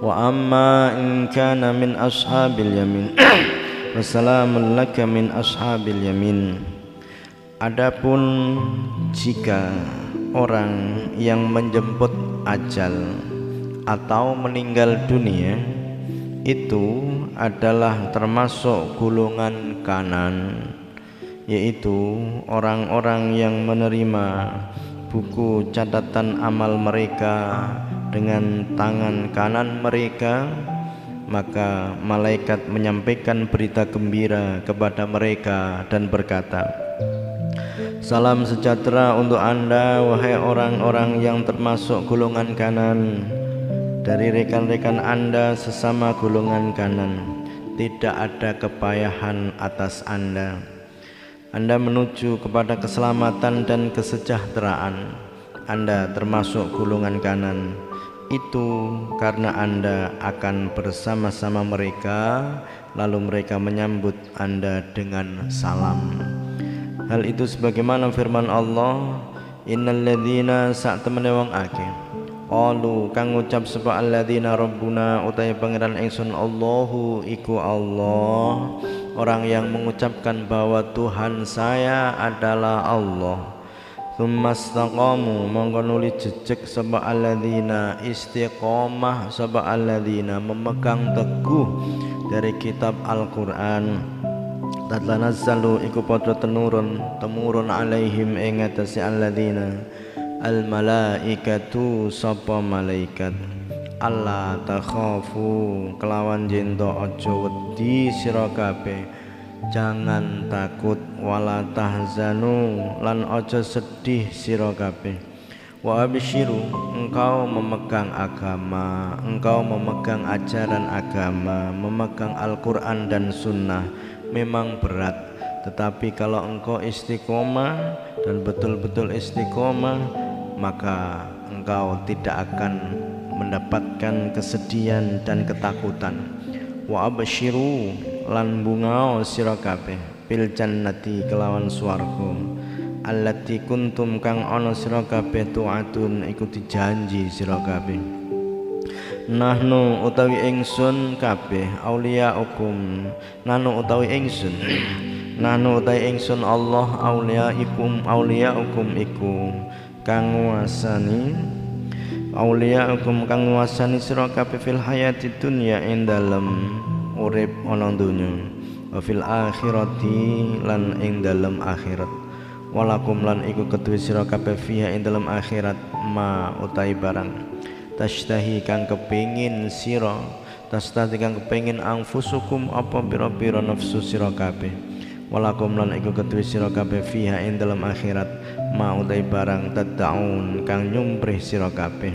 Amma in kana min ashabil yamin. Wassalamun laka min ashabil yamin. Adapun jika orang yang menjemput ajal atau meninggal dunia itu adalah termasuk golongan kanan yaitu orang-orang yang menerima buku catatan amal mereka dengan tangan kanan mereka maka malaikat menyampaikan berita gembira kepada mereka dan berkata Salam sejahtera untuk anda wahai orang-orang yang termasuk golongan kanan. Dari rekan-rekan anda sesama golongan kanan tidak ada kepayahan atas anda. Anda menuju kepada keselamatan dan kesejahteraan. Anda termasuk golongan kanan itu karena Anda akan bersama-sama mereka lalu mereka menyambut Anda dengan salam. Hal itu sebagaimana firman Allah innalladzina sak temene wong akeh qalu kang ngucap sapa alladzina rabbuna utahe pangeran ingsun Allahu iku Allah. Orang yang mengucapkan bahwa Tuhan saya adalah Allah Tsumastaqamu mongko nuli jejeg sapa alladzina istiqomah sapa alladzina memegang teguh dari kitab Al-Qur'an. Tatanazzalu iku padha tenurun temurun alaihim ing atase alladzina. Al malaikatu sapa malaikat? Allah takhafu kelawan jento aja wedi sira kabeh jangan takut wala tahzanu lan ojo sedih sira kabeh. Wa absyiru engkau memegang agama engkau memegang ajaran agama memegang Al-Qur'an dan sunnah memang berat. Tetapi kalau engkau istiqomah dan betul-betul istiqomah maka engkau tidak akan mendapatkan kesedihan dan ketakutan. Wa absyiru lan bunga sira kabeh. Bil jannati kelawan swarga. Allati kuntum kang ana sira kabeh tu'atun iku dijanji sira kabeh. Nahnu utawi ingsun kabeh aulia hukum nanu utawi ingsun. Nanu utawi ingsun Allah aulia ikum aulia hukum iku kang nguasani. Aulia hukum kang nguasani sira kabeh fil hayati dunya ing dalem urip ana donya. Wa fil akhirati lan ing dalem akhirat. Walakum lan iku kedue sira kabeh fiha ing dalem akhirat ma utai barang. Tashtahi kang kepingin sira tashtahi kang kepingin angfusukum apa pira-pira nafsu sira kabeh. Walakum lan iku kedue sira kabeh fiha ing dalem akhirat ma utai barang tadaun kang nyumprih sira kabeh.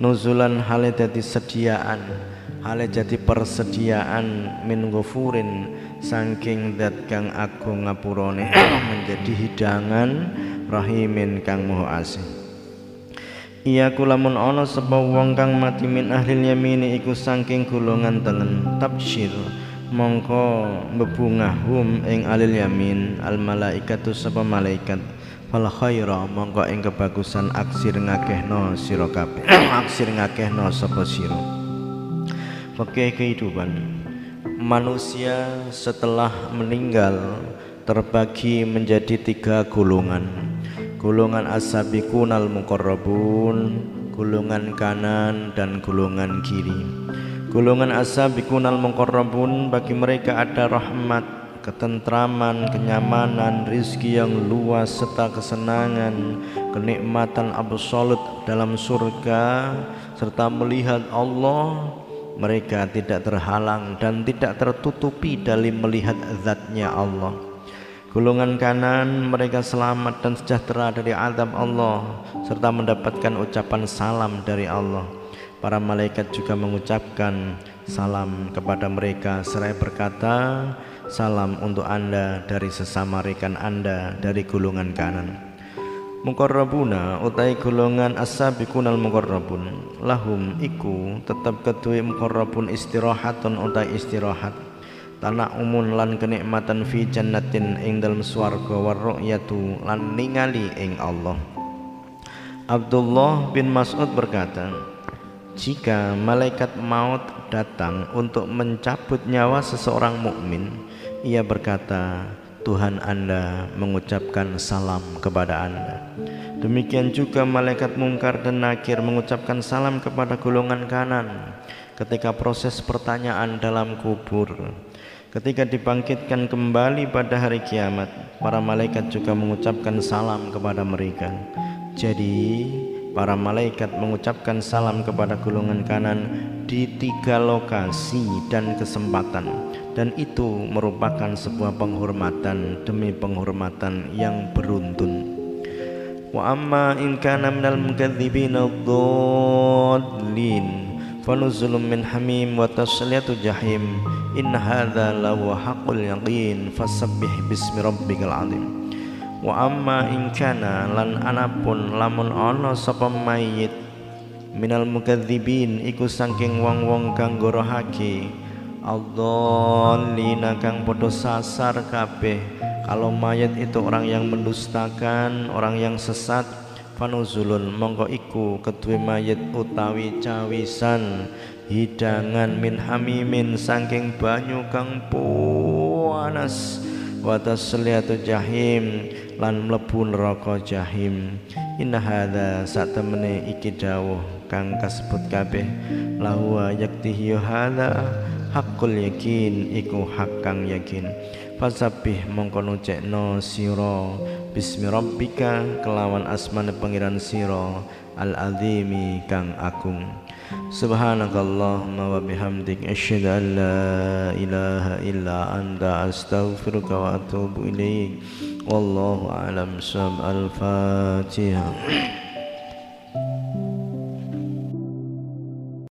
Nuzulan hale dadi sediaan hale jadi persediaan min ghafurin saking dat kang agung ngapurane menjadi hidangan rahimin kang moho asih. Iya kulamun ana sapa wong kang mati min ahli yamini iku saking golongan tengen tabsyir. Mongko bebungahum ing alil yamin al malaikatu sapa malaikat. Fal khaira mongko ing kebagusan aksir ngakehno sira kabeh. Aksir ngakehno sapa sira Fakih kehidupan. Manusia setelah meninggal terbagi menjadi tiga golongan. Golongan as-sabiqunal muqarrabun Golongan kanan dan golongan kiri. Golongan as-sabiqunal muqarrabun Bagi mereka ada rahmat ketentraman, kenyamanan, rizki yang luas serta kesenangan, kenikmatan absolut dalam surga serta melihat Allah mereka tidak terhalang dan tidak tertutupi dari melihat zatnya Allah. Golongan kanan mereka selamat dan sejahtera dari azab Allah serta mendapatkan ucapan salam dari Allah. Para malaikat juga mengucapkan salam kepada mereka seraya berkata salam untuk anda dari sesama rekan anda dari golongan kanan Muqarrabuna utai golongan as-sabiqunal muqarrabun. Lahum iku tetap kedue muqarrabun istirahatun utai istirahat. Tanah umun lan kenikmatan fi jannatin ing dalem swarga war ru'yatu lan ningali ing Allah. Abdullah bin Mas'ud berkata jika malaikat maut datang untuk mencabut nyawa seseorang mukmin ia berkata Tuhan Anda mengucapkan salam kepada Anda. Demikian juga malaikat mungkar dan nakir mengucapkan salam kepada golongan kanan ketika proses pertanyaan dalam kubur. Ketika dibangkitkan kembali pada hari kiamat, para malaikat juga mengucapkan salam kepada mereka. Jadi, para malaikat mengucapkan salam kepada golongan kanan di tiga lokasi dan kesempatan, dan itu merupakan sebuah penghormatan demi penghormatan yang beruntun. Wa amma in kana minal mukadzibin ad-dallin fanuzulun min hamim wa tasliyatu jahim inna hadza lahu haqqul yaqin fasabbih bismi rabbikal azim wa amma in kana lan anapun lamun ana sapa mayit minal mukadzibin iku saking wong-wong kang gorohake Aldolina kang podo sasar kabeh. Kalau mayat itu orang yang mendustakan orang yang sesat fanuzulun mongko iku kedue mayit utawi cawisan. Hidangan min hamimin saking banyu kang panas. Wa tasliyatu jahim lan mlebu neraka jahim. Inna hadza satemene iki dawuh kang kasebut kabeh. Lahu yaktihi hadza hakul yakin iku hak kang yakin. Fasabih mongko nucekno sira. Bismi rabbika kelawan asmane pangeran sira. Al azimi kang agung. Subhanakallahumma wa bihamdik asyhadu an la ilaha illa anta astaghfiruka wa atubu ilaik wallahu alam sab al fatihah